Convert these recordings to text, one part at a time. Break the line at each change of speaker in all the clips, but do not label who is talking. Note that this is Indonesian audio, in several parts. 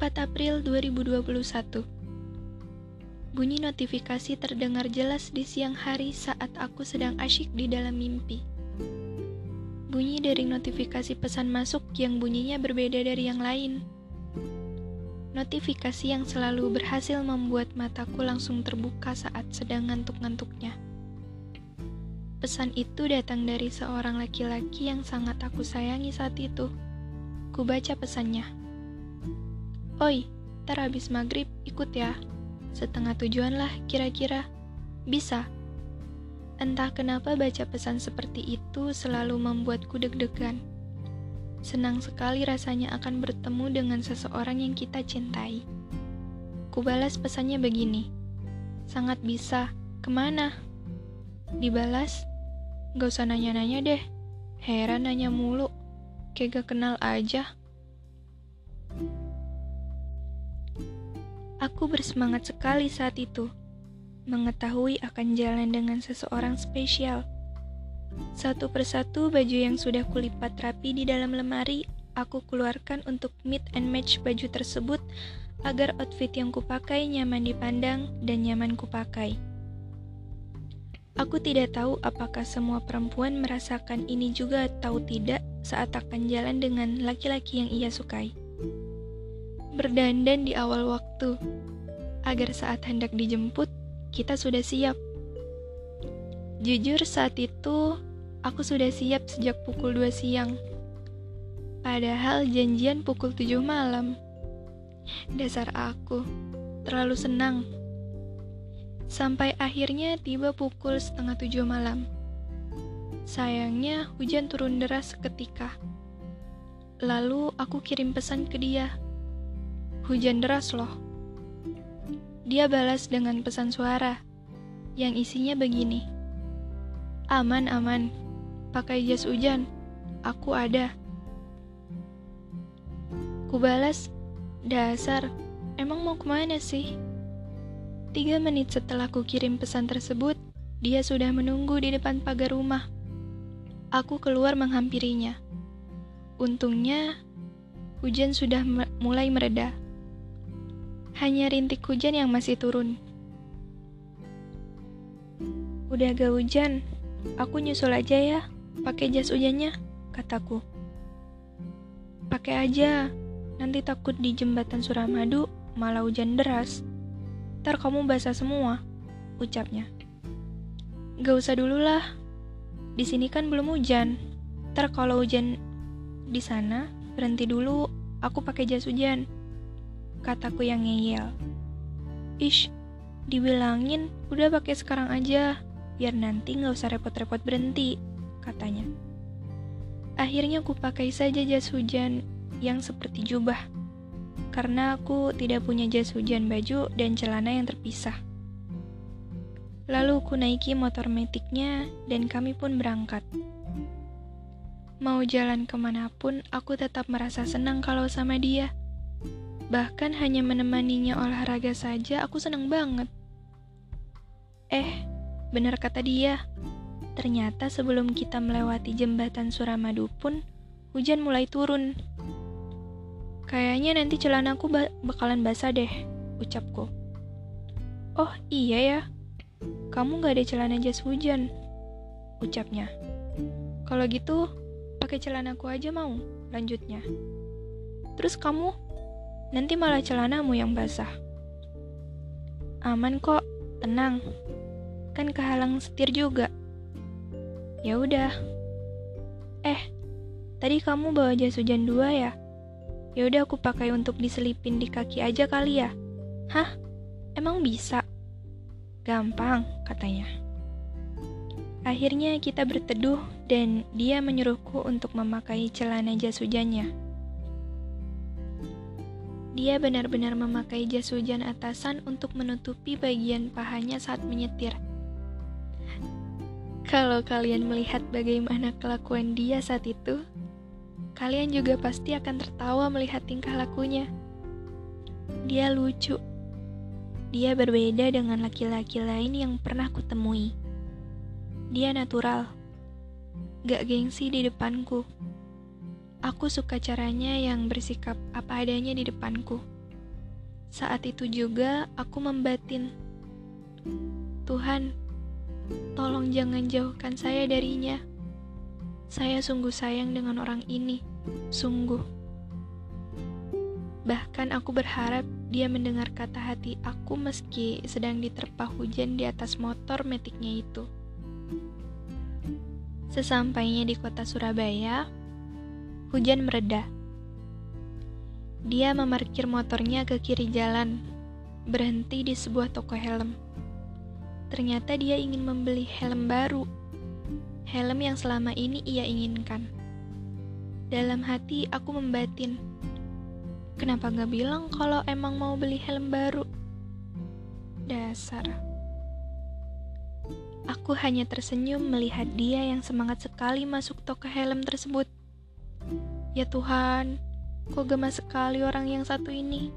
4 April 2021 Bunyi notifikasi terdengar jelas di siang hari saat aku sedang asyik di dalam mimpi. Bunyi dari notifikasi pesan masuk yang bunyinya berbeda dari yang lain. Notifikasi yang selalu berhasil membuat mataku langsung terbuka saat sedang ngantuk-ngantuknya. Pesan itu datang dari seorang laki-laki yang sangat aku sayangi saat itu. Ku baca pesannya. Oi, ntar habis maghrib ikut ya. Setengah tujuan lah kira-kira. Bisa. Entah kenapa baca pesan seperti itu selalu membuatku deg-degan. Senang sekali rasanya akan bertemu dengan seseorang yang kita cintai. Kubalas pesannya begini. Sangat bisa. Ke mana? Dibalas. Gak usah nanya-nanya deh. Heran nanya mulu. Kayak gak kenal aja. Aku bersemangat sekali saat itu, mengetahui akan jalan dengan seseorang spesial. Satu persatu baju yang sudah kulipat rapi di dalam lemari, aku keluarkan untuk meet and match baju tersebut agar outfit yang kupakai nyaman dipandang dan nyaman kupakai. Aku tidak tahu apakah semua perempuan merasakan ini juga atau tidak saat akan jalan dengan laki-laki yang ia sukai berdandan di awal waktu, agar saat hendak dijemput, kita sudah siap. Jujur saat itu, aku sudah siap sejak pukul 2 siang. Padahal janjian pukul 7 malam. Dasar aku, terlalu senang. Sampai akhirnya tiba pukul setengah tujuh malam. Sayangnya hujan turun deras seketika. Lalu aku kirim pesan ke dia Hujan deras loh. Dia balas dengan pesan suara yang isinya begini. Aman, aman. Pakai jas hujan. Aku ada. Ku balas, dasar. Emang mau ke mana sih? Tiga menit setelah ku kirim pesan tersebut, dia sudah menunggu di depan pagar rumah. Aku keluar menghampirinya. Untungnya, hujan sudah mulai mereda. Hanya rintik hujan yang masih turun. Udah gak hujan, aku nyusul aja ya, pakai jas hujannya, kataku. Pakai aja, nanti takut di jembatan Suramadu malah hujan deras. Ntar kamu basah semua, ucapnya. Gak usah dulu lah, di sini kan belum hujan. Ntar kalau hujan di sana, berhenti dulu, aku pakai jas hujan kataku yang ngeyel. Ish, dibilangin udah pakai sekarang aja, biar nanti nggak usah repot-repot berhenti, katanya. Akhirnya aku pakai saja jas hujan yang seperti jubah, karena aku tidak punya jas hujan baju dan celana yang terpisah. Lalu aku naiki motor metiknya dan kami pun berangkat. Mau jalan ke mana pun, aku tetap merasa senang kalau sama dia. Bahkan hanya menemaninya olahraga saja aku senang banget. Eh, benar kata dia. Ternyata sebelum kita melewati jembatan Suramadu pun, hujan mulai turun. Kayaknya nanti celanaku ba bakalan basah deh, ucapku. Oh iya ya, kamu gak ada celana jas hujan, ucapnya. Kalau gitu, pakai celanaku aja mau, lanjutnya. Terus kamu nanti malah celanamu yang basah. Aman kok, tenang. Kan kehalang setir juga. Ya udah. Eh, tadi kamu bawa jas hujan dua ya? Ya udah aku pakai untuk diselipin di kaki aja kali ya. Hah? Emang bisa? Gampang, katanya. Akhirnya kita berteduh dan dia menyuruhku untuk memakai celana jas hujannya. Dia benar-benar memakai jas hujan atasan untuk menutupi bagian pahanya saat menyetir. Kalau kalian melihat bagaimana kelakuan dia saat itu, kalian juga pasti akan tertawa melihat tingkah lakunya. Dia lucu. Dia berbeda dengan laki-laki lain yang pernah kutemui. Dia natural. Gak gengsi di depanku Aku suka caranya yang bersikap apa adanya di depanku. Saat itu juga aku membatin, Tuhan, tolong jangan jauhkan saya darinya. Saya sungguh sayang dengan orang ini, sungguh. Bahkan aku berharap dia mendengar kata hati aku meski sedang diterpa hujan di atas motor metiknya itu. Sesampainya di kota Surabaya, hujan mereda. Dia memarkir motornya ke kiri jalan, berhenti di sebuah toko helm. Ternyata dia ingin membeli helm baru, helm yang selama ini ia inginkan. Dalam hati aku membatin, kenapa gak bilang kalau emang mau beli helm baru? Dasar. Aku hanya tersenyum melihat dia yang semangat sekali masuk toko helm tersebut. Ya Tuhan, kok gemas sekali orang yang satu ini.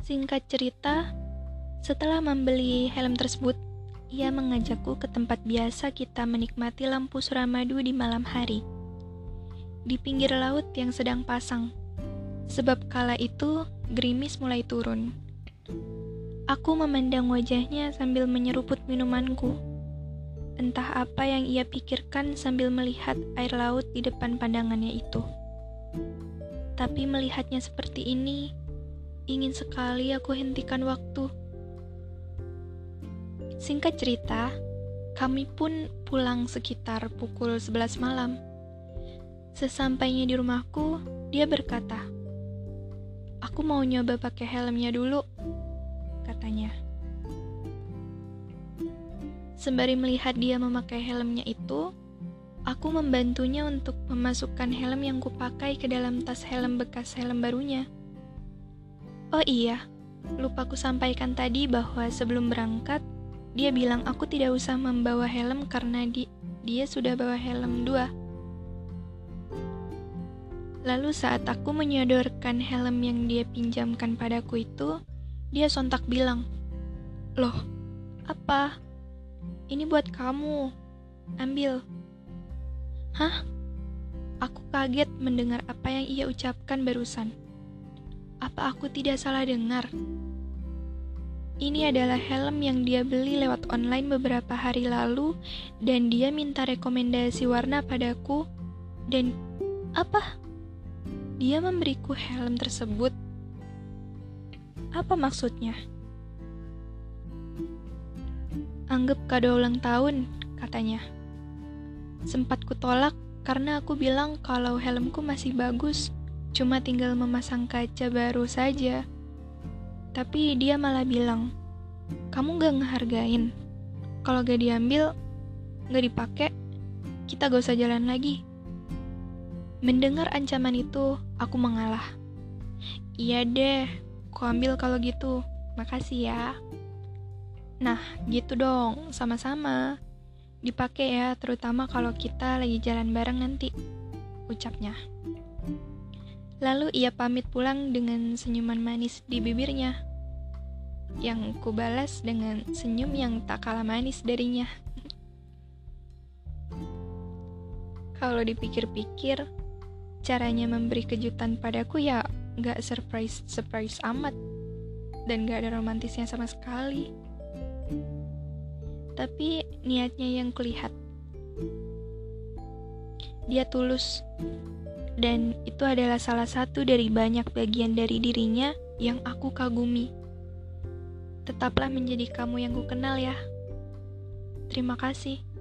Singkat cerita, setelah membeli helm tersebut, ia mengajakku ke tempat biasa kita menikmati lampu suramadu di malam hari. Di pinggir laut yang sedang pasang. Sebab kala itu, gerimis mulai turun. Aku memandang wajahnya sambil menyeruput minumanku. Entah apa yang ia pikirkan sambil melihat air laut di depan pandangannya itu. Tapi melihatnya seperti ini, ingin sekali aku hentikan waktu. Singkat cerita, kami pun pulang sekitar pukul 11 malam. Sesampainya di rumahku, dia berkata, Aku mau nyoba pakai helmnya dulu katanya. Sembari melihat dia memakai helmnya itu, aku membantunya untuk memasukkan helm yang kupakai ke dalam tas helm bekas helm barunya. Oh iya, lupa ku sampaikan tadi bahwa sebelum berangkat, dia bilang aku tidak usah membawa helm karena di, dia sudah bawa helm dua. Lalu saat aku menyodorkan helm yang dia pinjamkan padaku itu, dia sontak bilang, Loh, apa? Ini buat kamu. Ambil. Hah? Aku kaget mendengar apa yang ia ucapkan barusan. Apa aku tidak salah dengar? Ini adalah helm yang dia beli lewat online beberapa hari lalu dan dia minta rekomendasi warna padaku dan apa? Dia memberiku helm tersebut apa maksudnya? Anggap kado ulang tahun, katanya. Sempat kutolak karena aku bilang kalau helmku masih bagus, cuma tinggal memasang kaca baru saja. Tapi dia malah bilang, kamu gak ngehargain. Kalau gak diambil, gak dipakai, kita gak usah jalan lagi. Mendengar ancaman itu, aku mengalah. Iya deh, Aku ambil kalau gitu. Makasih ya. Nah, gitu dong, sama-sama. Dipakai ya, terutama kalau kita lagi jalan bareng nanti. Ucapnya. Lalu ia pamit pulang dengan senyuman manis di bibirnya. Yang kubalas dengan senyum yang tak kalah manis darinya. Kalau dipikir-pikir, caranya memberi kejutan padaku ya nggak surprise surprise amat dan gak ada romantisnya sama sekali tapi niatnya yang kulihat. Dia tulus. Dan itu adalah salah satu dari banyak bagian dari dirinya yang aku kagumi. Tetaplah menjadi kamu yang ku kenal ya. Terima kasih